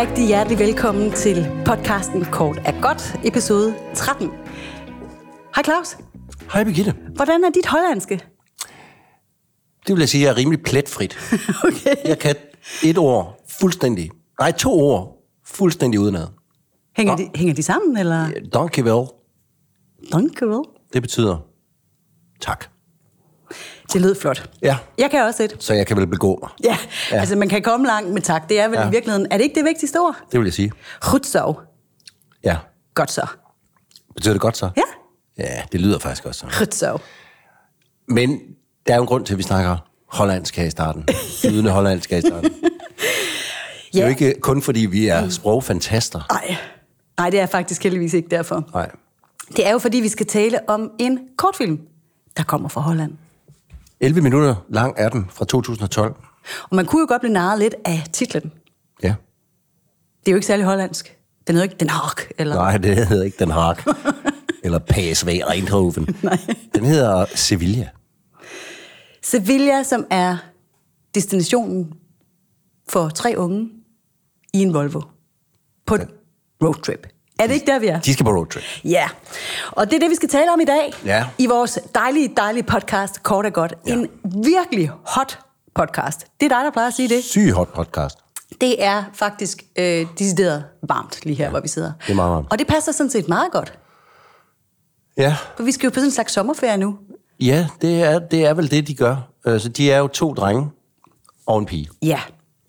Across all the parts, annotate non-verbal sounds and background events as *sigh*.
rigtig hjertelig velkommen til podcasten Kort er godt, episode 13. Hej Claus. Hej Birgitte. Hvordan er dit hollandske? Det vil jeg sige, at jeg er rimelig pletfrit. *laughs* Okay. Jeg kan et ord fuldstændig, nej to ord fuldstændig udenad. Hænger de, hænger de sammen, eller? Dankjewel, Dankjewel. det betyder tak. Det lød flot. Ja, Jeg kan også et. så jeg kan vel begå mig. Ja, ja, altså man kan komme langt med tak. Det er vel ja. Ja. i virkeligheden, er det ikke det vigtigste ord? Det vil jeg sige. Så. Ja. Godt så. Betyder det godt så? Ja, Ja, det lyder faktisk også så. Men der er jo en grund til, at vi snakker hollandsk her i starten. Flydende hollandsk her i starten. *laughs* Det er Ja. jo ikke kun fordi, vi er sprogfantaster. Nej. Nej, det er faktisk heldigvis ikke derfor. Nej. Det er jo fordi, vi skal tale om en kortfilm, der kommer fra Holland. 11 minutter lang er den fra 2012. Og man kunne jo godt blive narret lidt af titlen. Ja. Det er jo ikke særlig hollandsk. Den hedder ikke Den Haag, eller... Nej, det hedder ikke Den Haag. *laughs* Eller PSV Eindhoven. *laughs* Nej. Den hedder Sevilla. Sevilla, som er destinationen for tre unge i en Volvo på et roadtrip. Er det ikke der, vi er? De skal på roadtrip. Ja, og det er det, vi skal tale om i dag. Ja. I vores dejlige, dejlige podcast, Kort og Godt. Ja. En virkelig hot podcast. Det er dig, der plejer at sige det. Syg hot podcast. Det er faktisk øh, decideret varmt lige her, ja, hvor vi sidder. det er meget varmt. Og det passer sådan set meget godt. Ja, For vi skal jo på sådan en slags sommerferie nu. ja det, er, det er vel det, de gør. Øh, Så de er jo to drenge og en pige. Ja.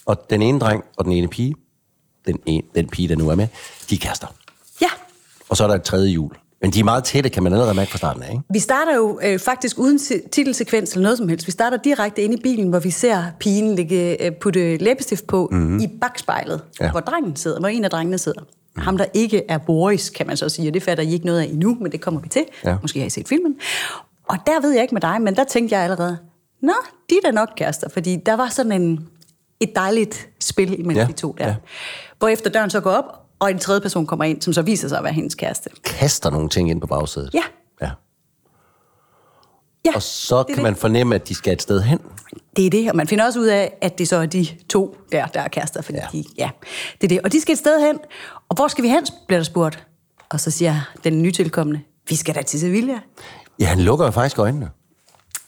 Og den ene dreng og den ene pige, den, ene, den pige, der nu er med, de er. Ja. Og så er der et tredje jul. Men de er meget tætte, kan man allerede mærke fra starten af, ikke? Vi starter jo øh, faktisk uden ti- titelsekvens eller noget som helst. Vi starter direkte ind i bilen, hvor vi ser pigen ligge, øh, putte læbestift på mm-hmm. i bagspejlet, ja. Hvor drengen sidder, hvor en af drengene sidder. Mm. Ham, der ikke er Boris, kan man så sige, og det fatter I ikke noget af endnu, men det kommer vi til. Ja. Måske har I set filmen. Og der ved jeg ikke med dig, men der tænkte jeg allerede, nå, de er da nok kærester, fordi der var sådan en, et dejligt spil imellem ja. De to der. ja. Hvor efter døren så går op, og en tredje person kommer ind, som så viser sig at være hendes kæreste. Kaster nogle ting ind på bagsædet. Ja. ja. Ja, Og så kan det. man fornemme, at de skal et sted hen. Det er det, og man finder også ud af, at det så er de to der, der er kærester, fordi ja. Ja. de, ja, det er det. Og de skal et sted hen, og hvor skal vi hen, bliver der spurgt. Og så siger den nytilkommende, vi skal da til Sevilla. Ja, han lukker jo faktisk øjnene.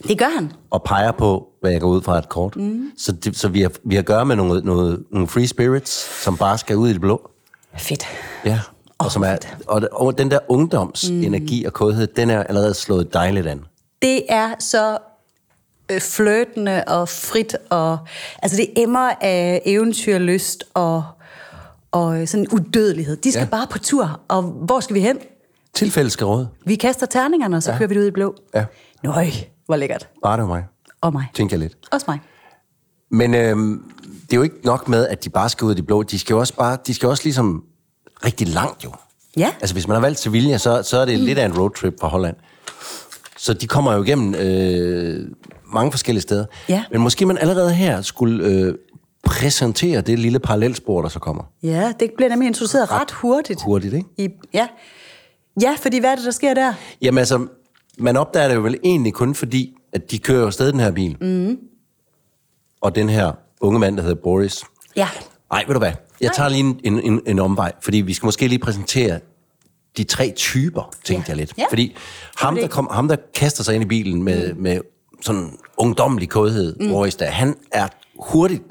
Det gør han. og peger på, hvad jeg går ud fra et kort. Mm. Så, det, så vi, har, vi har at gøre med nogle, nogle, nogle free spirits, som bare skal ud i det blå. Fedt. Ja. Og, som er, og, og den der ungdomsenergi og kodhed, den er allerede slået dejligt an. Det er så øh, flirtende og frit, og altså det emmer af eventyrlyst og, og øh, sådan udødelighed. De skal ja. Bare på tur, og hvor skal vi hen? Tilfælde skal råde. Vi kaster terningerne, og så ja. Kører vi det ud i blå. Ja. Nøj, hvor lækkert. Bare det var mig, Og mig. tænker jeg lidt. Også mig. Men øhm, det er jo ikke nok med, at de bare skal ud i det blå. De skal jo også, bare, de skal også ligesom rigtig langt jo. Ja. Altså hvis man har valgt Sevilla, så, så er det mm. lidt af en roadtrip fra Holland. Så de kommer jo igennem øh, mange forskellige steder. Ja. Men måske man allerede her skulle øh, præsentere det lille parallelspor, der så kommer. Ja, det bliver nemlig introduceret ret hurtigt. Hurtigt, ikke? I, ja. ja, fordi hvad er det, der sker der? Jamen altså, man opdager det jo vel egentlig kun fordi, at de kører jo afsted den her bil. Mm. Og den her unge mand, der hedder Boris. Ja. Nej, ved du hvad? Jeg tager lige en, en, en, en omvej, fordi vi skal måske lige præsentere de tre typer, tænkte Ja. jeg lidt. Ja. Fordi ham der, kom, ham, der kaster sig ind i bilen med, mm. med sådan ungdommelig kodhed, mm. Boris, der, han er hurtigt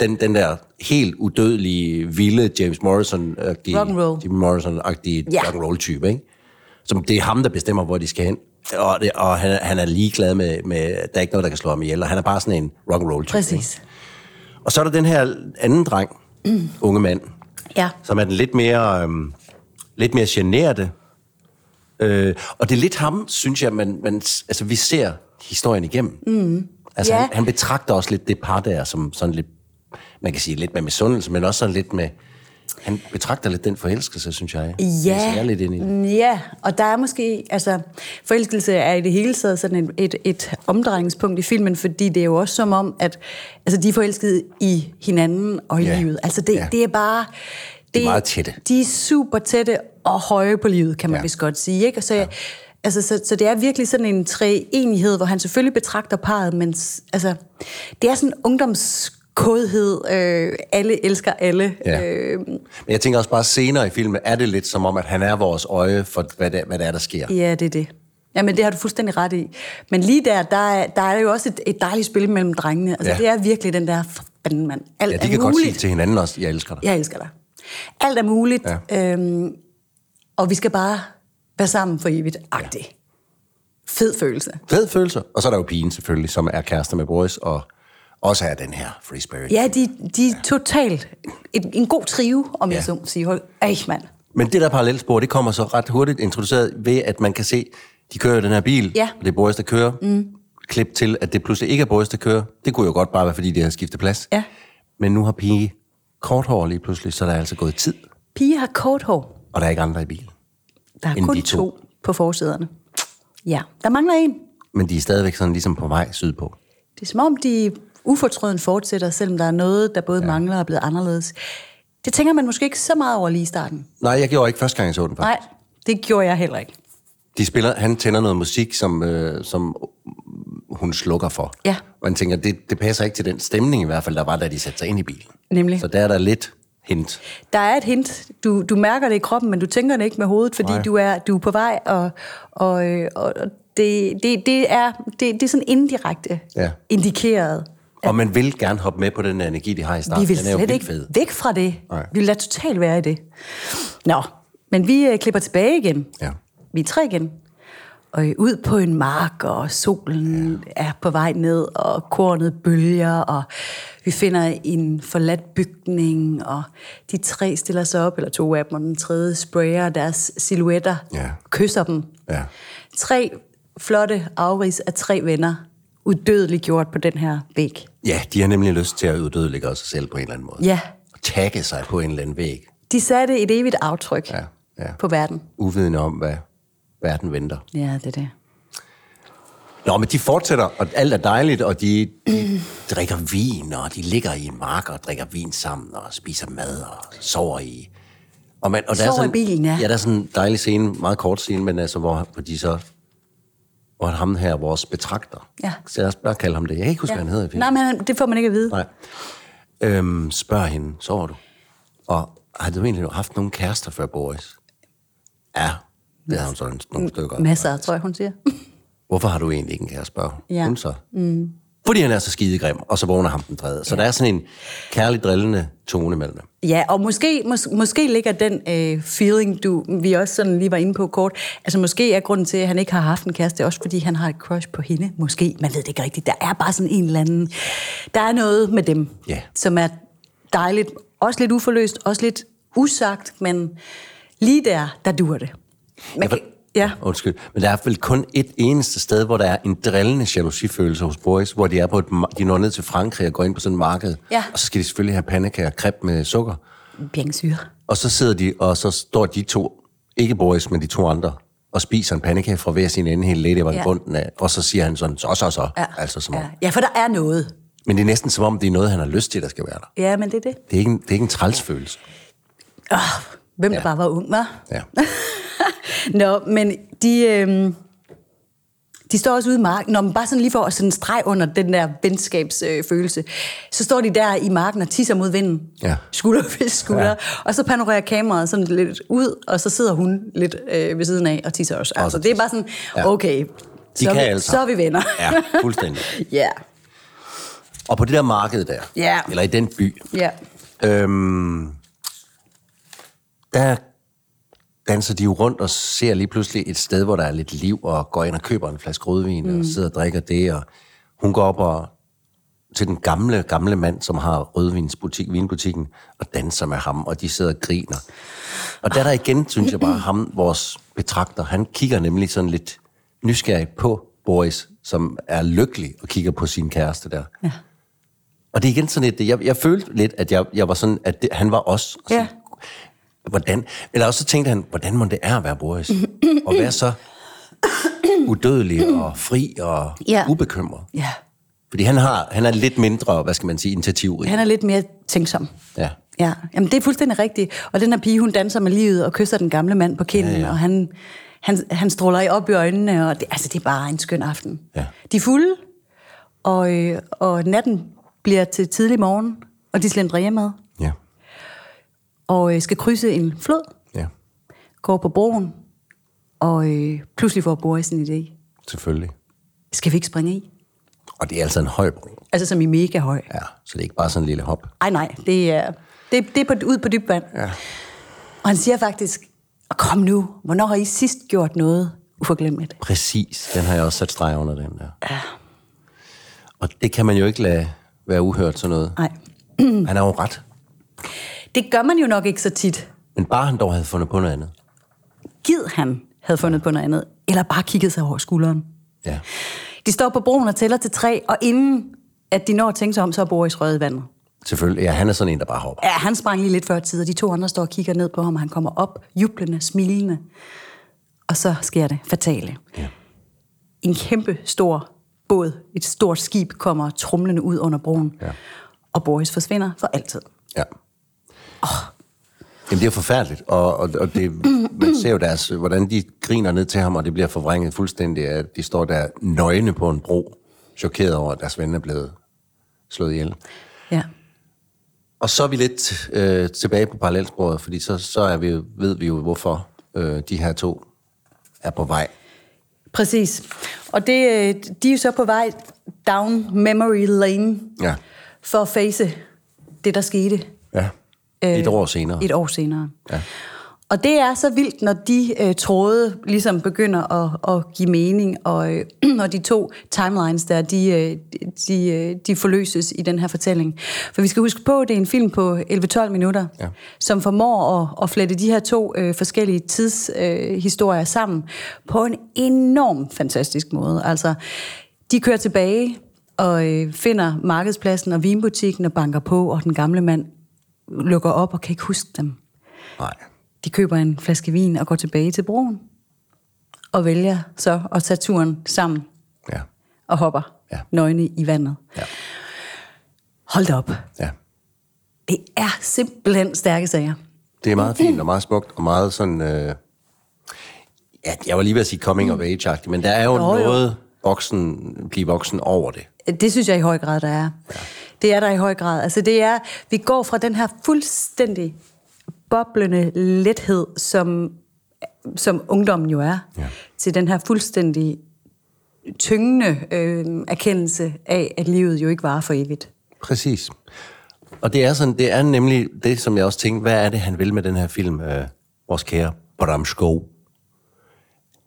den, den der helt udødelige, vilde James Morrison-agtige, Rock'n'roll. Jim Morrison-agtige Ja. rock'n'roll-type, ikke? Som det er ham, der bestemmer, hvor de skal hen. Og, og han, er- han er ligeglad med, med, der er ikke noget, der kan slå ham ihjel, og han er bare sådan en rock'n'roll-type. ikke? Præcis. Og så er der den her anden dreng, mm. unge mand, Ja. som er den lidt mere, øhm, lidt mere generte. Øh, og det er lidt ham, synes jeg, man, man, altså, vi ser historien igennem. Mm. Altså, Ja. han, han betragter også lidt det par der, som sådan lidt, man kan sige lidt med misundelse, men også sådan lidt med, han betragter lidt den forelskelse, synes jeg. Ja, er lidt ind i det. ja, og der er måske, altså, forelskelse er i det hele taget sådan et, et, et omdrejningspunkt i filmen, fordi det er jo også som om, at altså, de er forelskede i hinanden og i Ja. livet. Altså, det, Ja. det er bare... Det, meget tætte. De er super tætte og høje på livet, kan man ja. Vist godt sige. Ikke? Og så, ja. altså, så, så det er virkelig sådan en treenighed, hvor han selvfølgelig betragter parret, men altså, det er sådan en ungdoms kodhed, øh, alle elsker alle. Ja. Øh, Men jeg tænker også bare senere i filmen, er det lidt som om, at han er vores øje for, hvad det, hvad det er, der sker. ja, det er det. Jamen, det har du fuldstændig ret i. Men lige der, der er, der er jo også et, et dejligt spil mellem drengene. Altså, Ja. ja. det er virkelig den der fanden mand. Alt Ja, de er kan godt muligt. sige til hinanden også, jeg elsker dig. Jeg elsker dig. Alt er muligt, Ja. ja. øhm, og vi skal bare være sammen for evigt. Agtig. Fed følelse. Fed følelse. Og så er der jo pigen selvfølgelig, som er kærester med Boris, og også er den her free spirit. Ja, de, de er totalt en, en god trive, om ja. Ja. jeg så må sige. Ej, mand. Men det der parallelspor, det kommer så ret hurtigt introduceret ved, at man kan se, de kører den her bil, Ja. og det er Boris, der kører. Mm. Klip til, at det pludselig ikke er Boris, der kører. Det kunne jo godt bare være, fordi de har skiftet plads. Ja. Men nu har pige kort hår lige pludselig, så der er altså gået tid, Pige har kort hår. og der er ikke andre i bilen. Der er kun de to. to. to på forsæderne. Ja, der mangler en. Men de er stadigvæk sådan ligesom på vej sydpå. Det er som om, de ufortrøden fortsætter, selvom der er noget, der både ja. mangler og er blevet anderledes. Det tænker man måske ikke så meget over lige i starten. Nej, jeg gjorde ikke første gang, jeg så den faktisk. Nej, det gjorde jeg heller ikke. De spiller, han tænder noget musik, som, øh, som hun slukker for. Ja. Og man tænker, det, det passer ikke til den stemning i hvert fald, der var, da de satte sig ind i bilen. Nemlig. Så der er der lidt hint. Der er et hint. Du, du mærker det i kroppen, men du tænker det ikke med hovedet, fordi Nej. du er, du er på vej, og, og, øh, og og det, det, det, er, det, det er sådan indirekte Ja. indikeret. Og man vil gerne hoppe med på den energi, de har i starten. Vi vil den er slet ikke fed. væk fra det. Nej. Vi vil lade totalt være i det. Nå, men vi øh, klipper tilbage igen. Ja. Vi er tre igen. Og øh, ud på en mark, og solen ja. er på vej ned, og kornet bølger, og vi finder en forladt bygning, og de tre stiller sig op, eller to af dem, og den tredje sprayer deres silhuetter, Ja. kysser dem. Ja. Tre flotte afrigs af tre venner, udødeligt gjort på den her væg. Ja, de har nemlig lyst til at uddødeliggøre sig selv på en eller anden måde. Ja, Og tagge sig på en eller anden væg. de satte et evigt aftryk Ja, ja. på verden. Uvidende om, hvad verden venter. Ja, det er det. Nå, men de fortsætter, og alt er dejligt, og de, de drikker vin, og de ligger i en mark og drikker vin sammen, og spiser mad og sover i. Og, man, og der er Sover sådan, i bilen, ja. Ja, der er sådan en dejlig scene, meget kort scene, men altså, hvor, hvor de så hvor ham her, vores betragter, Ja. så os bare kalde ham det. Jeg kan ikke huske, ja. hvad han hedder. Nej, men det får man ikke at vide. Nej. Øhm, spørg hende, sover du? Og har du egentlig haft nogle kærester før, Boris? Ja, det har hun så en- nogle stykker. Masser, tror jeg, hun siger. Hvorfor har du egentlig ikke en kæreste, spørger. Ja. hun så. Mm. Fordi han er så skidegrim, og så vågner ham den tredje. Så der er sådan en kærlig drillende tone mellem dem. Ja, og måske, mås, måske ligger den øh, feeling, du, vi også sådan lige var inde på kort, altså måske er grunden til, at han ikke har haft en kæreste, også fordi han har et crush på hende. Måske, man ved det ikke rigtigt. Der er bare sådan en eller anden... Der er noget med dem, Ja. som er dejligt. Også lidt uforløst, også lidt usagt, men lige der, der dur det. Man, Ja, kan, ja, Undskyld. Men der er vel kun et eneste sted, hvor der er en drillende jalousifølelse hos Boris, hvor de er på et, de når ned til Frankrig og går ind på sådan et marked. Ja. Og så skal de selvfølgelig have pandekager og crepe med sukker. bjengsyre. Og så sidder de, og så står de to, ikke Boris, men de to andre, og spiser en pandekage fra hver sin ende, hele Lady var Ja. ja. bunden af. Og så siger han sådan, så, så, så. Ja. Altså, som om. ja. ja, for der er noget. Men det er næsten som om, det er noget, han har lyst til, der skal være der. Ja, men det er det. Det er ikke en, det er ikke en trælsfølelse. Oh, hvem ja. Ja. der bare var ung, var? Ja. *laughs* *laughs* Nå, men de, øhm, de står også ude i marken. Når man bare sådan lige får sådan en streg under den der venskabsfølelse, øh, følelse, så står de der i marken og tisser mod vinden. Ja. Skulder ved skulder. Ja. Og så panorerer kameraet sådan lidt ud, og så sidder hun lidt øh, ved siden af og tisser også. Altså, det er bare sådan, okay, De så, kan vi, altså. så er vi venner. Ja, fuldstændig. *laughs* Ja, Og på det der marked der, Ja. eller i den by, ja. øhm, der danser de jo rundt og ser lige pludselig et sted, hvor der er lidt liv, og går ind og køber en flaske rødvin, mm. og sidder og drikker det, og hun går op og til den gamle, gamle mand, som har rødvinsbutik, vinbutikken, og danser med ham, og de sidder og griner. Og der er der igen, synes jeg bare, ham, vores betragter, han kigger nemlig sådan lidt nysgerrigt på Boris, som er lykkelig og kigger på sin kæreste der. Ja. Og det er igen sådan lidt, jeg, jeg følte lidt, at jeg, jeg var sådan, at det, han var os. Og sådan, Hvordan, eller også så tænkte han, hvordan må det er at være Boris? og være så udødelig og fri og Ja. ubekymret. ja. Fordi han, har, han er lidt mindre, hvad skal man sige, initiativrig. Han er lidt mere tænksom. Ja. Ja, Jamen, det er fuldstændig rigtigt. Og den her pige, hun danser med livet og kysser den gamle mand på kinden, ja, Ja, og han, han, han stråler op i øjnene, og det, altså, det er bare en skøn aften. Ja. De er fulde, og, øh, og natten bliver til tidlig morgen, og de slendrer hjemad. Og øh, skal krydse en flod, Ja. går på broen, og øh, pludselig får Boris en idé. Selvfølgelig. Skal vi ikke springe i? Og det er altså en høj bro. Altså som i mega høj. Ja, så det er ikke bare sådan en lille hop. Ej nej, det er, det, det er på, ud på dybt vand. Ja. Og han siger faktisk, kom nu, hvornår har I sidst gjort noget uforglemmeligt? Præcis. Den har jeg også sat streg under den der. Ja. Og det kan man jo ikke lade være uhørt sådan noget. Nej. Han er jo ret. Det gør man jo nok ikke så tit. Men bare han dog havde fundet på noget andet. Gid han havde fundet på noget andet, eller bare kigget sig over skulderen. Ja. De står på broen og tæller til tre, og inden at de når at tænke sig om, så er Boris røget i vandet. Selvfølgelig. Ja, han er sådan en, der bare hopper. Ja, han sprang lige lidt før tid, og de to andre står og kigger ned på ham, og han kommer op, jublende, smilende. Og så sker det fatale. Ja. En kæmpe stor båd, et stort skib, kommer trumlende ud under broen. Ja. Og Boris forsvinder for altid. Ja. Oh. Jamen, det er forfærdeligt, og, og, og det, man ser jo deres, hvordan de griner ned til ham, og det bliver forvrænget fuldstændig, at de står der nøgne på en bro, chokeret over, at deres ven er blevet slået ihjel. Ja. Og så er vi lidt øh, tilbage på parallelsporet, fordi så, så er vi, ved vi jo, hvorfor øh, de her to er på vej. Præcis. Og det, øh, de er jo så på vej down memory lane Ja. for at face det, der skete ja. Et år senere. et år senere. Ja. Og det er så vildt, når de øh, tråde ligesom begynder at, at give mening, og øh, *clears throat* når de to timelines der, de, øh, de, øh, de forløses i den her fortælling. For vi skal huske på, at det er en film på 11-12 minutter, Ja. som formår at, at flette de her to øh, forskellige tidshistorier øh, sammen på en enorm fantastisk måde. Altså, de kører tilbage og øh, finder markedspladsen og vinbutikken og banker på, og den gamle mand lukker op og kan ikke huske dem. Nej. De køber en flaske vin og går tilbage til broen. Og vælger så at tage turen sammen Ja. og hopper Ja. nøgne i vandet. Ja. Hold da op. ja. Det er simpelthen stærke sager. Det er meget fint og meget smukt, og meget sådan... Øh, ja, jeg var lige ved at sige coming of age men der er jo, Jo, jo. Voksen, blive voksen over det. Det synes jeg i høj grad, der er. Ja. Det er der i høj grad. Altså det er, vi går fra den her fuldstændig boblende lethed, som, som ungdommen jo er, Ja. til den her fuldstændig tyngende øh, erkendelse af, at livet jo ikke var for evigt. Præcis. Og det er, sådan, det er nemlig det, som jeg også tænkte, hvad er det, han vil med den her film, øh, vores kære Bram Skov?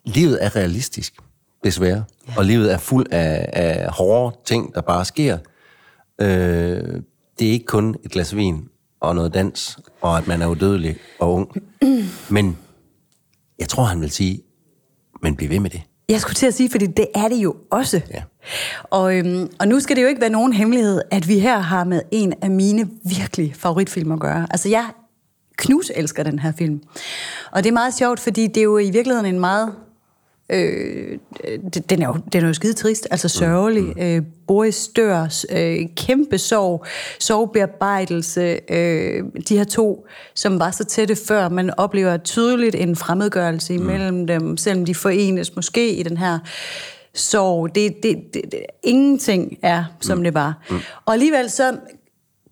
Livet er realistisk, desværre. Ja. Og livet er fuld af, af hårde ting, der bare sker. Øh, det er ikke kun et glas vin og noget dans, og at man er udødelig og ung. *clears throat* Men jeg tror, han vil sige, men bliv ved med det. Jeg skulle til at sige, fordi det er det jo også. Ja. Og, øhm, og nu skal det jo ikke være nogen hemmelighed, at vi her har med en af mine virkelig favoritfilm at gøre. Altså jeg knus elsker den her film. Og det er meget sjovt, fordi det er jo i virkeligheden en meget... Øh, det- den, er jo, den er jo skide trist, altså sørgelig. Mm. Øh, Boris dør, øh, kæmpe sorg, sorgbearbejdelse. Øh, de her to, som var så tætte før, man oplever tydeligt en fremmedgørelse imellem mm. dem, selvom de forenes måske i den her sorg. Det, det, det, det, ingenting er, som mm. det var. Mm. Og alligevel så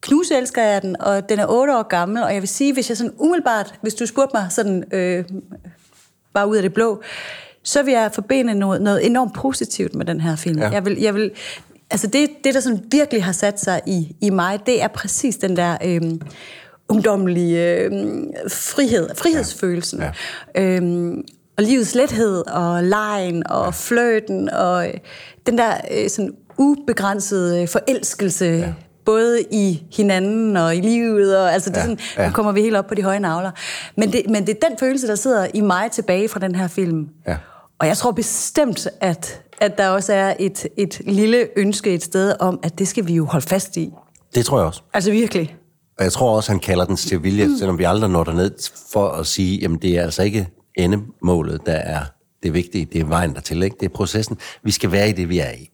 knuselsker jeg den, og den er otte år gammel, og jeg vil sige, hvis jeg sådan umiddelbart, hvis du spurgte mig sådan, øh, bare ud af det blå, så vil jeg forbinde noget, noget enormt positivt med den her film. Ja. Ja. Jeg vil, jeg vil, altså det, det, der sådan virkelig har sat sig i, i mig, det er præcis den der øh, ungdommelige øh, frihed, frihedsfølelsen. Ja. Øhm, og livets lethed, og lejen, og ja. fløten, og øh, den der øh, sådan ubegrænsede øh, forelskelse, ja. Både i hinanden og i livet, og altså det Ja, sådan, ja. nu kommer vi helt op på de høje navler. Men det, men det er den følelse, der sidder i mig tilbage fra den her film. Ja. Og jeg tror bestemt, at, at der også er et, et lille ønske et sted om, at det skal vi jo holde fast i. Det tror jeg også. Altså virkelig. Og jeg tror også, han kalder den Sevilla, mm. selvom vi aldrig når derned for at sige, jamen det er altså ikke endemålet, der er det vigtige. Det er vejen dertil, ikke? Det er processen. Vi skal være i det, vi er i.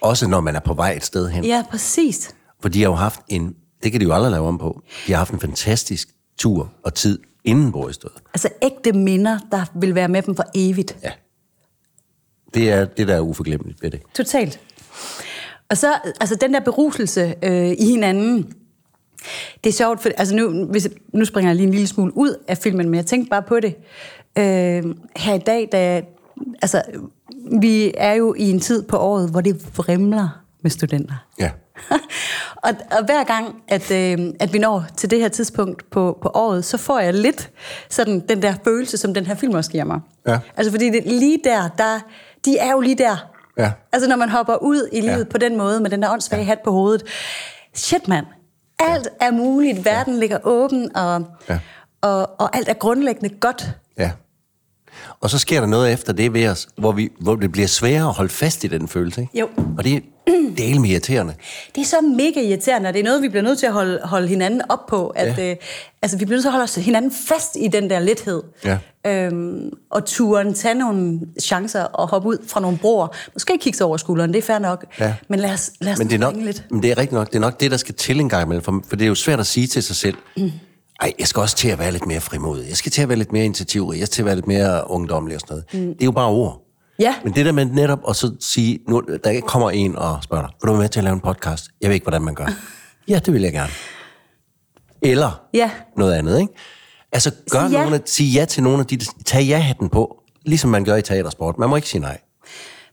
Også når man er på vej et sted hen. Ja, præcis. For de har jo haft en, det kan de jo aldrig lave om på, de har haft en fantastisk tur og tid inden Boris død. Altså ægte minder, der vil være med dem for evigt. Ja. Det er det, der er uforglemmeligt ved det. Totalt. Og så, altså den der beruselse øh, i hinanden, det er sjovt, for altså nu, hvis, nu springer jeg lige en lille smule ud af filmen, men jeg tænkte bare på det. Øh, her i dag, da, altså, vi er jo i en tid på året, hvor det vrimler med studenter. Ja. *laughs* og, og hver gang, at, øh, at vi når til det her tidspunkt på, på året, så får jeg lidt sådan den der følelse, som den her film også giver mig. Ja. Altså fordi det, lige der, der, de er jo lige der. Ja. Altså når man hopper ud i livet Ja. på den måde, med den der åndssvage hat på hovedet. Shit mand, alt er muligt, verden ligger åben, og, Ja. og, og alt er grundlæggende godt. Ja. Og så sker der noget efter det ved os, hvor, vi, hvor det bliver sværere at holde fast i den følelse. Ikke? Jo. Og det del med irriterende. Det er så mega irriterende, og det er noget, vi bliver nødt til at holde, holde hinanden op på. At, Ja. øh, altså, vi bliver nødt til at holde os hinanden fast i den der lethed. Ja. Øhm, og turen, tage nogle chancer og hoppe ud fra nogle broer. Måske kigge sig over skulderen, det er fair nok. Ja. Men lad os, lad os Men det er nok, lidt. men det er rigtigt nok, det er nok det, der skal til en gang imellem, for, for det er jo svært at sige til sig selv, ej, jeg skal også til at være lidt mere frimodig, jeg skal til at være lidt mere initiativrig, jeg skal til at være lidt mere ungdommelig og sådan noget. Det er jo bare ord. Ja. Men det der med netop at så sige, nu, der kommer en og spørger dig, vil du være med til at lave en podcast? Jeg ved ikke, hvordan man gør. *laughs* ja, det vil jeg gerne. Eller Ja. noget andet, ikke? Altså, gør ja. nogle af, sig ja til nogle af de, tag ja-hatten på, ligesom man gør i teatersport. Man må ikke sige nej.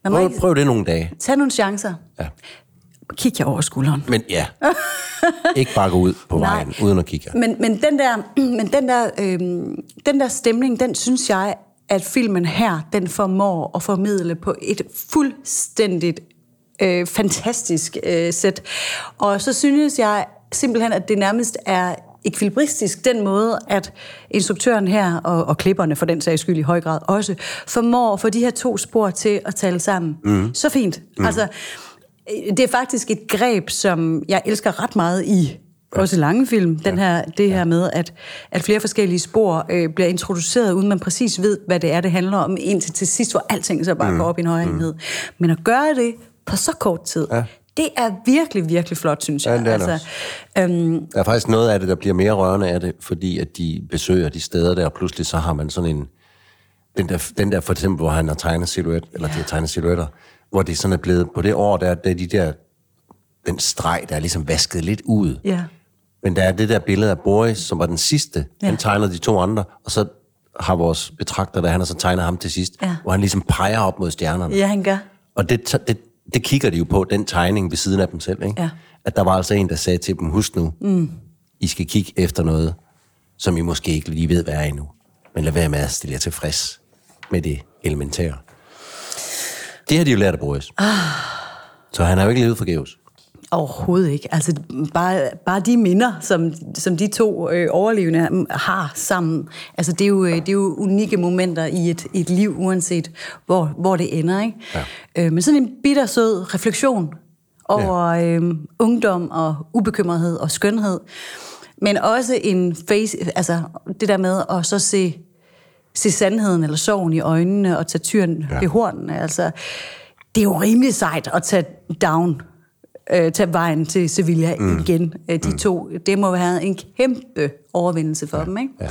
Man må Prøv, ikke prøv det nogle dage. tage nogle chancer. Ja. Kig jer over skulderen. Men ja, *laughs* ikke bare gå ud på vejen, Nej. uden at kigge. Men, men den der, *clears throat* men den der, øhm, den der stemning, den synes jeg, at filmen her, den formår at formidle på et fuldstændigt øh, fantastisk øh, sæt. Og så synes jeg simpelthen, at det nærmest er ekvilibristisk, den måde, at instruktøren her, og, og klipperne for den sags skyld i høj grad også, formår at få de her to spor til at tale sammen. Mm. Så fint. Mm. Altså, øh, det er faktisk et greb, som jeg elsker ret meget i også lange film, den her, det her med, at, at flere forskellige spor øh, bliver introduceret, uden man præcis ved, hvad det er, det handler om, indtil til sidst, hvor alting så bare mm. går op i en højere enhed. Men at gøre det på så kort tid, Ja. det er virkelig, virkelig flot, synes jeg. Ja, det er også. øhm, Der er faktisk noget af det, der bliver mere rørende af det, fordi at de besøger de steder der, og pludselig så har man sådan en... Den der, den der for eksempel, hvor han har tegnet silhuet, eller de har tegnet silhuetter, hvor det sådan er blevet på det år, der, der er de der, den streg, der er ligesom vasket lidt ud. ja. Men der er det der billede af Boris, som var den sidste. Ja. Han tegnede de to andre, og så har vores betragter, der han har så tegnet ham til sidst, Ja. hvor han ligesom peger op mod stjernerne. ja, han gør. Og det, det, det kigger de jo på, den tegning ved siden af dem selv. Ikke? Ja. At der var altså en, der sagde til dem, husk nu, mm. I skal kigge efter noget, som I måske ikke lige ved, hvad er endnu. Men lad være med at stille jer tilfreds med det elementære. Det har de jo lært af Boris. Ah. Så han har jo ikke levet forgæves. Overhovedet ikke. Altså, bare, bare de minder, som, som de to øh, overlevende har sammen, altså, det, er jo, øh, det er jo unikke momenter i et, et liv, uanset hvor, hvor det ender. Ikke? Ja. Øh, men sådan en bittersød refleksion over ja. øh, ungdom og ubekymrethed og skønhed. Men også en face, altså det der med at så se, se sandheden eller sorgen i øjnene og tage tyren Ja. ja. ved hornene. Altså, det er jo rimelig sejt at tage down, øh, tage vejen til Sevilla mm. igen. Øh, de mm. to, det må være en kæmpe overvindelse for ja. dem, ikke? Ja.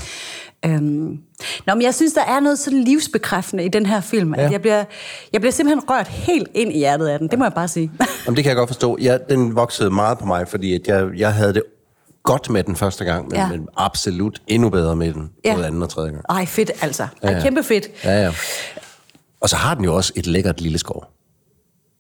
Øhm, nå, men jeg synes, der er noget sådan livsbekræftende i den her film. Ja. At jeg, bliver, jeg bliver simpelthen rørt helt ind i hjertet af den. Det må jeg bare sige. *laughs* Jamen, det kan jeg godt forstå. Ja, den voksede meget på mig, fordi at jeg, jeg havde det godt med den første gang, men, ja. Men absolut endnu bedre med den Ja. både anden og tredje gang. Ej, fedt altså. Ej, Ja, ja. Kæmpe fedt. Ja, ja. Og så har den jo også et lækkert lille skov.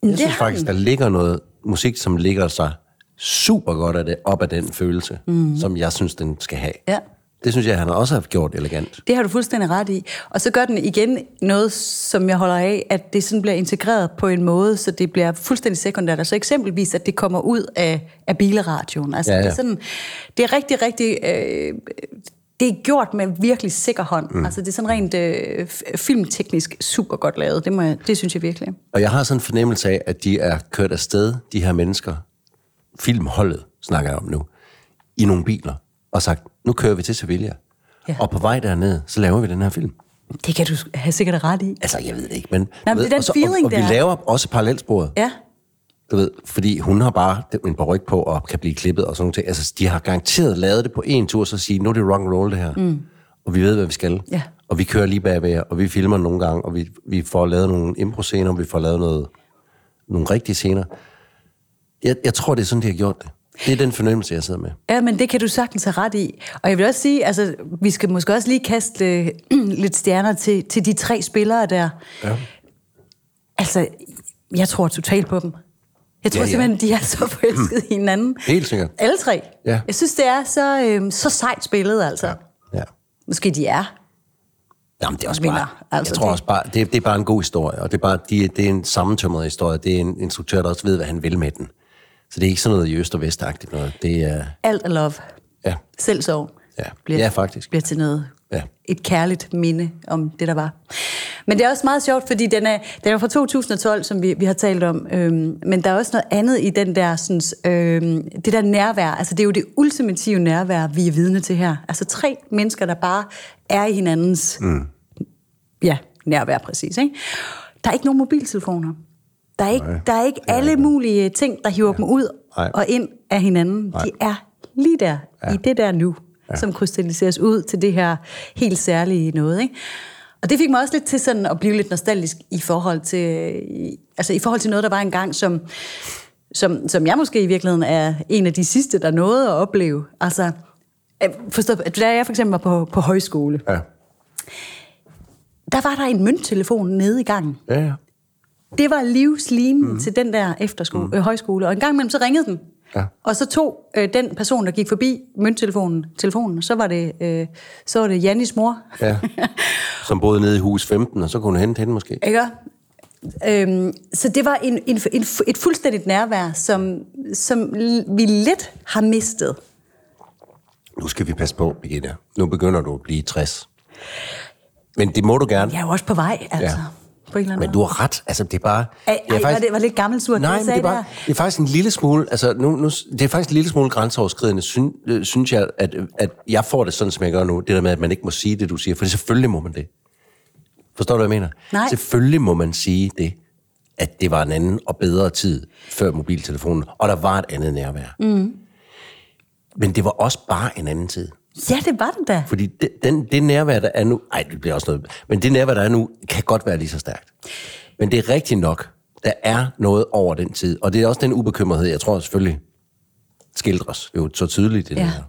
Jeg Det synes faktisk, der ligger noget musik, som ligger sig super godt af det, op af den følelse, mm. som jeg synes, den skal have. Ja. Det synes jeg, han har også haft gjort elegant. Det har du fuldstændig ret i. Og så gør den igen noget, som jeg holder af, at det sådan bliver integreret på en måde, så det bliver fuldstændig sekundært. Altså eksempelvis, at det kommer ud af, af bilradioen. Altså, Ja, ja. Det, er sådan, det er rigtig, rigtig... Øh, det er gjort med virkelig sikker hånd. Mm. Altså det er sådan rent øh, filmteknisk super godt lavet. Det, må jeg, det synes jeg virkelig. Og jeg har sådan en fornemmelse af, at de er kørt afsted, de her mennesker, filmholdet snakker jeg om nu, i nogle biler, og sagt, nu kører vi til Sevilla. Ja. Og på vej derned, så laver vi den her film. Det kan du have sikkert ret i. Altså, jeg ved det ikke, men... men du det er den og, så, feeling, og, og vi der er. laver også parallelsporet. Ja, Du ved, fordi hun har bare en paryk på og kan blive klippet og sådan noget. Altså, de har garanteret lavet det på en tur, så sige, nu er det rock and roll det her. Mm. Og vi ved, hvad vi skal. Ja. Og vi kører lige bagved og vi filmer nogle gange, og vi, vi får lavet nogle impro-scener, vi får lavet noget, nogle rigtige scener. Jeg, jeg tror, det er sådan, de har gjort det. Det er den fornemmelse, jeg sidder med. Ja, men det kan du sagtens have ret i. Og jeg vil også sige, altså, vi skal måske også lige kaste øh, *clears throat* lidt stjerner til, til de tre spillere der. Ja. Altså, jeg tror totalt på dem. Jeg tror Ja, ja, simpelthen, de er så *laughs* forelskede i hinanden. Helt sikkert. Alle tre. Ja. Jeg synes, det er så, øh, så sejt spillet, altså. Ja. Ja. Måske de er. Jamen, det er også Vinder. bare, Altså, jeg tror det- også bare, det, det er bare en god historie, og det er, bare, de, det er en sammentømret historie. Det er en instruktør, der også ved, hvad han vil med den. Så det er ikke sådan noget i øst- og vestagtigt noget. Det er, Alt er love. ja, Selv sorg. Ja. Ja, faktisk. Bliver til noget. Ja. Et kærligt minde om det, der var. Men det er også meget sjovt, fordi den er, den er fra 2012, som vi, vi har talt om. Øhm, men der er også noget andet i den der, sådan, øhm, det der nærvær. Altså, det er jo det ultimative nærvær, vi er vidne til her. Altså tre mennesker, der bare er i hinandens mm. ja, nærvær, præcis. Ikke? Der er ikke nogen mobiltelefoner. Der er ikke, Nej, der er ikke alle ikke. mulige ting, der hiver ja. dem ud Nej. og ind af hinanden. Nej. De er lige der, ja. i det der nu, ja. som krystalliseres ud til det her helt særlige noget. Ikke? Og det fik mig også lidt til sådan at blive lidt nostalgisk i forhold til, altså i forhold til noget, der var engang, som, som, som jeg måske i virkeligheden er en af de sidste, der nåede at opleve. Altså, øh, forstå, at da jeg for eksempel var på, på højskole, ja. der var der en mønttelefon nede i gangen. Ja, ja. Det var livslinen mm. til den der efterskole, mm. øh, højskole. Og en gang imellem, så ringede den. Ja. Og så tog øh, den person, der gik forbi mønttelefonen, telefonen, så var det, øh, så var det Jannis mor. ja. *laughs* Som boede nede i hus 15, og så kunne hun hente hende måske. Ikke? Øhm, så det var en, en, en, et fuldstændigt nærvær, som, som vi lidt har mistet. Nu skal vi passe på, Birgitte. Nu begynder du at blive 60. Men det må du gerne. Jeg er jo også på vej, altså. Ja. På en eller anden Men måde. du har ret. Altså, det er bare... Ej, det er ej, var det- var det lidt gammelsurt, det, Nej, jeg men det er, sagde bare, der? det er faktisk en lille smule... Altså, nu, nu, det er faktisk en lille smule grænseoverskridende, syn, øh, synes jeg, at, at jeg får det sådan, som jeg gør nu. Det der med, at man ikke må sige det, du siger. For selvfølgelig må man det. Forstår du, hvad jeg mener? Nej. Selvfølgelig må man sige det, at det var en anden og bedre tid før mobiltelefonen, og der var et andet nærvær. Mm. Men det var også bare en anden tid. Ja, det var det da. Fordi det, den, det nærvær, der er nu... Ej, det bliver også noget... Men det nærvær, der er nu, kan godt være lige så stærkt. Men det er rigtigt nok. Der er noget over den tid. Og det er også den ubekymrethed, jeg tror selvfølgelig skildres jo så tydeligt i det Ja, her.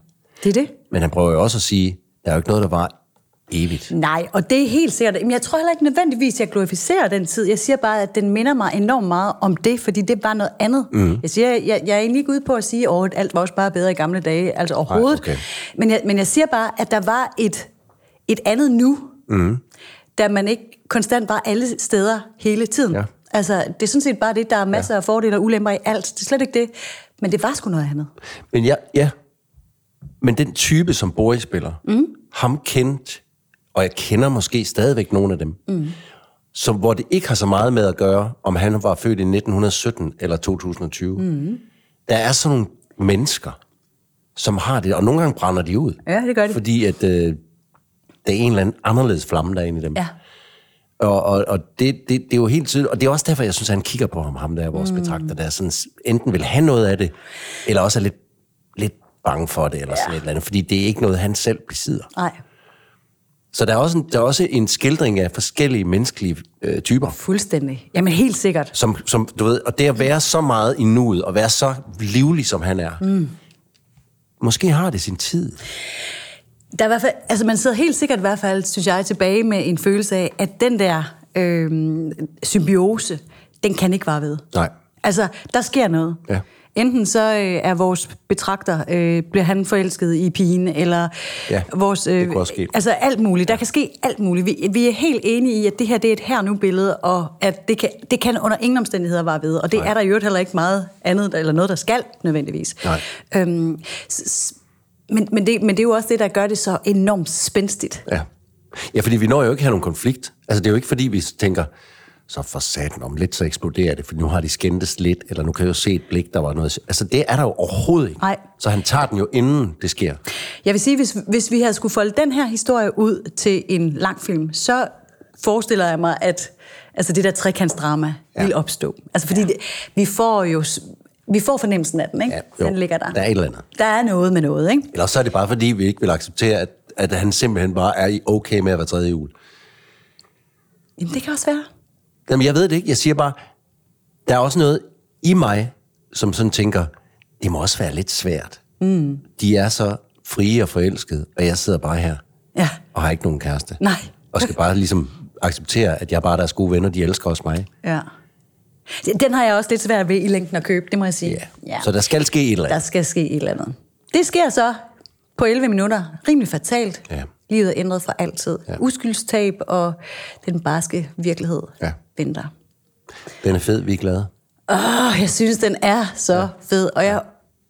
det er det. Men han prøver jo også at sige, der er jo ikke noget, der var evigt. Nej, og det er helt sikkert. Men jeg tror heller ikke nødvendigvis, at jeg glorificerer den tid. Jeg siger bare, at den minder mig enormt meget om det, fordi det er bare noget andet. Mm. Jeg, siger, jeg, jeg er egentlig ikke ude på at sige, at alt var også bare bedre i gamle dage, altså overhovedet. okay. men, jeg, men jeg siger bare, at der var et, et andet nu, mm. da man ikke konstant var alle steder hele tiden. Ja. Altså, det er sådan set bare det, der er masser ja. af fordele og ulemper i alt. Det er slet ikke det. Men det var sgu noget andet. Men ja, ja. Men den type, som Boris spiller, mm. ham kendt, og jeg kender måske stadigvæk nogle af dem, mm. som, hvor det ikke har så meget med at gøre, om han var født i 1917 eller 2020. Mm. Der er sådan nogle mennesker, som har det, og nogle gange brænder de ud. Ja, det gør de. Fordi at øh, der er en eller anden anderledes flamme, der er inde i dem. Ja. Og, og, og det, det, det er jo helt tydeligt, og det er også derfor, jeg synes, at han kigger på ham, ham der er vores mm. betragter, der er sådan, enten vil have noget af det, eller også er lidt, lidt bange for det, eller ja. sådan et eller andet, fordi det er ikke noget, han selv besidder. Nej, Så der er også en, der er også en skildring af forskellige menneskelige øh, typer, fuldstændig. Jamen helt sikkert. som, som, du ved, og det at være så meget i nuet, og være så livlig, som han er, mm. måske har det sin tid. Der er i hvert fald, altså man sidder helt sikkert i hvert fald, synes jeg, tilbage med en følelse af, at den der øh, symbiose, den kan ikke vare ved. Nej. Altså, der sker noget. Ja. Enten så øh, er vores betragter, øh, bliver han forelsket i pigen, eller Ja, vores... Øh, det kunne også ske. Altså alt muligt. Der kan ske alt muligt. Vi, vi er helt enige i, at det her det er et her-nu-billede, og at det kan, det kan under ingen omstændigheder vare ved. Og det Nej. er der i øvrigt heller ikke meget andet, eller noget, der skal nødvendigvis. Nej. Øhm, s- s- men, men, det, men det er jo også det, der gør det så enormt spændstigt. Ja. ja, fordi vi når jo ikke at have nogen konflikt. Altså, det er jo ikke, fordi vi tænker, så for satan om lidt, så eksploderer det, for nu har de skændtes lidt, eller nu kan jeg jo se et blik, der var noget... Altså, det er der jo overhovedet ikke. Nej. Så han tager den jo, inden det sker. Jeg vil sige, hvis, hvis vi havde skulle folde den her historie ud til en lang film, så forestiller jeg mig, at altså det der trekantsdrama Ja. ja. vil opstå. Altså fordi ja. det, vi får jo vi får fornemmelsen af den, ikke? Ja, jo. den ligger der. Der er et eller andet. Der er noget med noget, ikke? Eller så er det bare, fordi vi ikke vil acceptere, at, at han simpelthen bare er i okay med at være tredje jul. Jamen, det kan også være. Jamen, jeg ved det ikke. Jeg siger bare, der er også noget i mig, som sådan tænker, det må også være lidt svært. Mm. De er så frie og forelskede, og jeg sidder bare her Ja. og har ikke nogen kæreste. Nej. Og skal bare ligesom acceptere, at jeg bare er deres gode venner, de elsker også mig. Ja. Den har jeg også lidt svært ved i længden at købe, det må jeg sige. Ja. Så der skal ske et eller Der andet. skal ske et eller andet. Det sker så på 11 minutter. Rimelig fatalt. Ja. Livet er ændret for altid. Ja. Uskyldstab og den barske virkelighed Ja. venter. Den er fed, vi er glade. Åh, jeg synes, den er så ja. fed, og jeg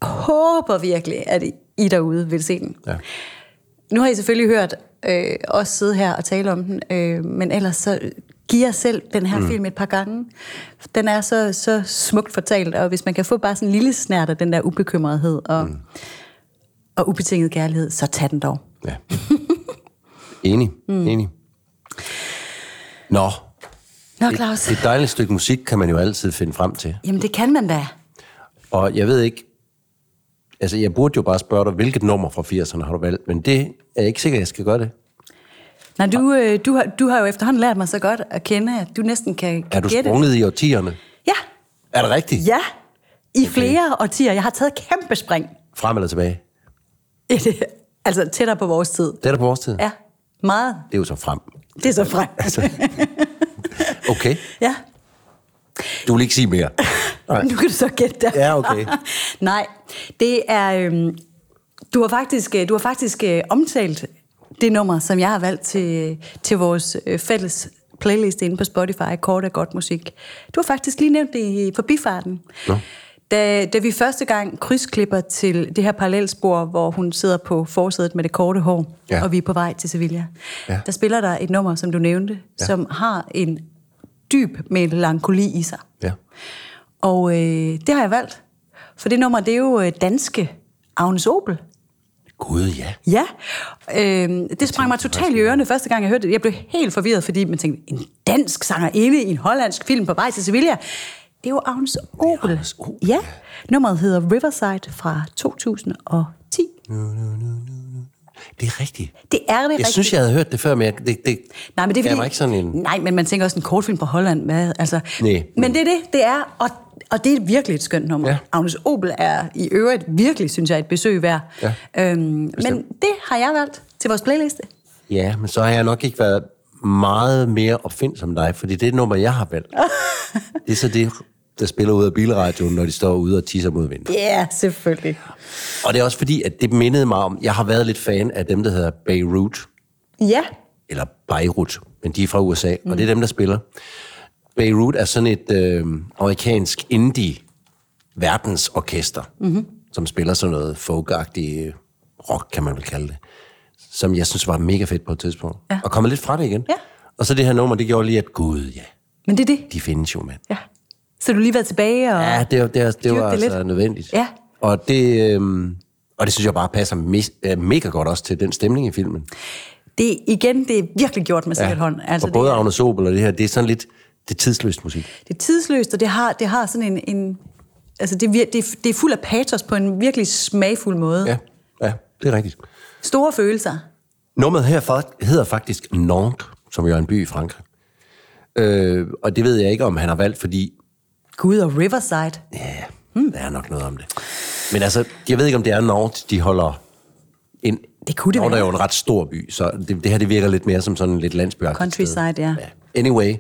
håber virkelig, at I derude vil se den. Ja. Nu har I selvfølgelig hørt øh, os sidde her og tale om den, øh, men ellers så giv jer selv den her mm. film et par gange. Den er så, så smukt fortalt, og hvis man kan få bare sådan en lille snært af den der ubekymrethed og, mm. og ubetinget kærlighed, så tag den dog. Ja. *laughs* enig, mm. enig. Nå, Nå, Claus. et dejligt stykke musik kan man jo altid finde frem til. Jamen, det kan man da. Og jeg ved ikke, altså jeg burde jo bare spørge dig, hvilket nummer fra 80'erne har du valgt, men det er jeg ikke sikker, at jeg skal gøre det. Nej, du, øh, du, har, du har jo efterhånden lært mig så godt at kende, at du næsten kan, kan Er du gætte. sprunget i årtierne? Ja, Er det rigtigt? ja. I flere årtier. Jeg har taget kæmpe spring. Frem eller tilbage? *laughs* altså tættere på vores tid. Det er der på vores tid. Ja, meget. Det er jo så frem. Det er så frem. *laughs* Okay, ja, du vil ikke sige mere. Nej. *laughs* nu kan du så gætte det. Ja, okay. *laughs* Nej, det er... Øhm, du har faktisk, øh, du har faktisk øh, omtalt det nummer, som jeg har valgt til, til vores øh, fælles playlist inde på Spotify, Kort af Godt Musik. Du har faktisk lige nævnt det i forbifarten. Nå. Da, da vi første gang krydsklipper til det her parallelspor, hvor hun sidder på forsædet med det korte hår, Ja. og vi er på vej til Sevilla, Ja. der spiller der et nummer, som du nævnte, Ja. som har en dyb melankoli i sig. Ja. Og øh, det har jeg valgt. For det nummer, det er jo øh, danske Agnes Opel. Gud, ja. Ja, øh, det sprang mig totalt i ørerne første gang, jeg hørte det. Jeg blev helt forvirret, fordi man tænkte, en dansk sangerinde i en hollandsk film på vej til Sevilla. Det er jo Agnes Opel. Agnes Opel, Ja, nummeret hedder Riverside fra 2010. Det er rigtigt. Det er det Jeg rigtigt. synes, jeg havde hørt det før, men jeg, det, det Nej, men det er fordi... ikke sådan en... Nej, men man tænker også en kortfilm på Holland. Hvad? Altså, Nej. Men det er det, det er. Og, og det er virkelig et skønt nummer. Ja. Agnes Opel er i øvrigt virkelig, synes jeg, et besøg værd. Ja, øhm, men det har jeg valgt til vores playliste. Ja, men så har jeg nok ikke været meget mere opfindsom som dig, fordi det nummer, jeg har valgt, *laughs* det er så det, der spiller ud af bilradioen, når de står ude og tisser mod vinden. Ja, yeah, selvfølgelig. Og det er også fordi, at det mindede mig om, jeg har været lidt fan af dem, der hedder Beirut, Ja, eller Beirut, men de er fra USA, mm. og det er dem, der spiller. Beirut er sådan et øh, amerikansk indie verdensorkester, mm-hmm. som spiller sådan noget folkagtigt øh, rock, kan man vel kalde det, som jeg synes var mega fedt på et tidspunkt. Ja. Og kommer lidt fra det igen. Ja. Og så det her nummer, det gjorde lige, at gud, ja, men det er det. de findes jo, mand. Ja. Så du lige været tilbage og... Ja, det, var- det, var- det var det lidt. altså nødvendigt. Ja. Og det, øhm, og det synes jeg bare passer me- øh, mega godt også til den stemning i filmen. Det, igen, det er virkelig gjort med sikkert hånd. Altså, og både det, Agnes Opel og det her, det er sådan lidt, det er tidsløst musik. det er tidsløst, og det har, det har sådan en... en altså, det, det, er, det er fuld af patos på en virkelig smagfuld måde. Ja, ja, det er rigtigt. Store følelser. Nummeret her fa- hedder faktisk Nantes, som jo er en by i Frankrig. Øh, og det ved jeg ikke, om han har valgt, fordi Gud og Riverside. ja, hmm. der er nok noget om det. Men altså, jeg ved ikke, om det er Nantes, de holder en... Det kunne det er være. jo en ret stor by, så det, det her det virker lidt mere som sådan lidt landsbyagtigt Countryside, ja. Ja. Anyway,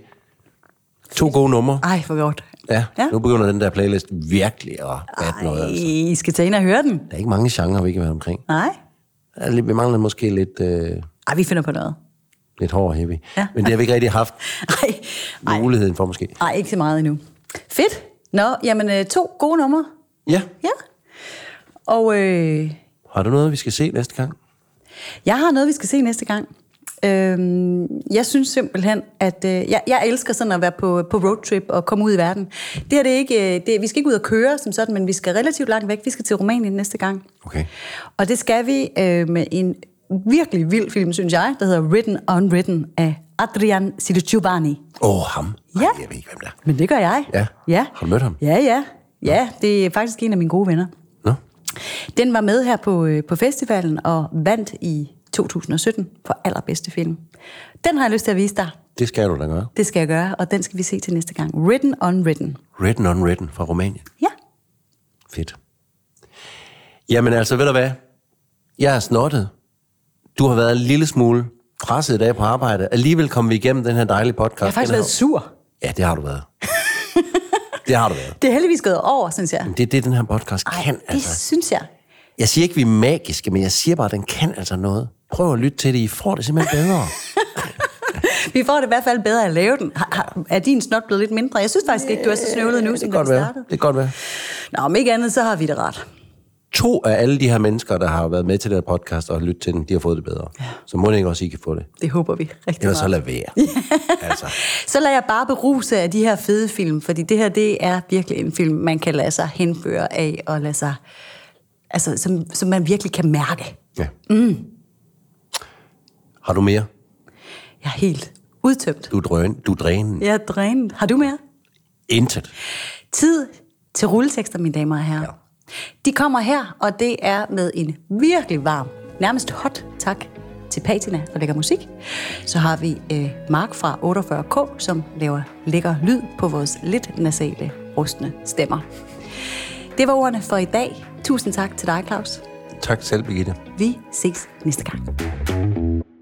to gode numre. Ej, for godt. Ja, Ja. nu begynder den der playlist virkelig at batte noget. Altså. I skal tage ind og høre den. Der er ikke mange genrer, vi kan være omkring. Nej. Er lidt- Vi mangler måske lidt, øh, Ej, vi finder på noget. lidt hård og heavy. Ja. Men det har vi ikke rigtig haft *laughs* Ej, ej, muligheden for måske. ej, ikke så meget endnu. Fedt. Nå, jamen øh, to gode numre. Ja. Ja. Og øh, Har du noget, vi skal se næste gang? jeg har noget, vi skal se næste gang. Øhm, jeg synes simpelthen, at øh, jeg, jeg elsker sådan at være på, på roadtrip og komme ud i verden. Det her det er ikke, øh, det, vi skal ikke ud og køre som sådan, men vi skal relativt langt væk. Vi skal til Rumænien næste gang. Okay. Og det skal vi øh, med en virkelig vild film, synes jeg, der hedder Written Unwritten af Adrian Siliciubani. Åh, oh, ham. Ja. Ej, jeg ved ikke, hvem det er. Men det gør jeg. Ja. ja. Har du mødt ham? Ja, ja. Ja, det er faktisk en af mine gode venner. Nå? Den var med her på, øh, på festivalen og vandt i 2017 for allerbedste film. Den har jeg lyst til at vise dig. Det skal du da gøre. Det skal jeg gøre, og den skal vi se til næste gang. Written Unwritten. Written Unwritten fra Rumænien. Ja. Fedt. Jamen altså, ved du hvad? Jeg er snottet. Du har været en lille smule presset i dag på arbejde. Alligevel kom vi igennem den her dejlige podcast. Jeg har faktisk været sur. Ja, det har du været. *laughs* det har du været. Det er heldigvis gået over, synes jeg. Det er det, den her podcast Ej, kan. det Altså. synes jeg. Jeg siger ikke, vi er magiske, men jeg siger bare, at den kan altså noget. Prøv at lytte til det. I får det simpelthen bedre. *laughs* Vi får det i hvert fald bedre at lave den. Har, har, er din snot blevet lidt mindre? Jeg synes faktisk ikke, du er så snøvlet nu, det som kan da godt startede. Det kan godt være. Nå, om ikke andet, så har vi det ret. To af alle de her mennesker, der har været med til den her podcast og lyttet til den, de har fået det bedre. Ja. Så må det ikke også, I kan få det. Det håber vi rigtig Ellers så meget. lad være. *laughs* altså. Så lader jeg bare beruse af de her fede film, fordi det her, det er virkelig en film, man kan lade sig henføre af, og lade sig, altså, som, som man virkelig kan mærke. Ja. Mm. Har du mere? Jeg er helt udtømt. Du er, drøn, du er drænen. Jeg er drænet. Har du mere? Intet. Tid til rulletekster, mine damer og herrer. Ja. De kommer her, og det er med en virkelig varm, nærmest hot tak til Patina, der lægger musik. Så har vi øh, Mark fra 48K, som laver lækker lyd på vores lidt nasale, rustne stemmer. Det var ordene for i dag. Tusind tak til dig, Claus. Tak selv, Birgitte. Vi ses næste gang.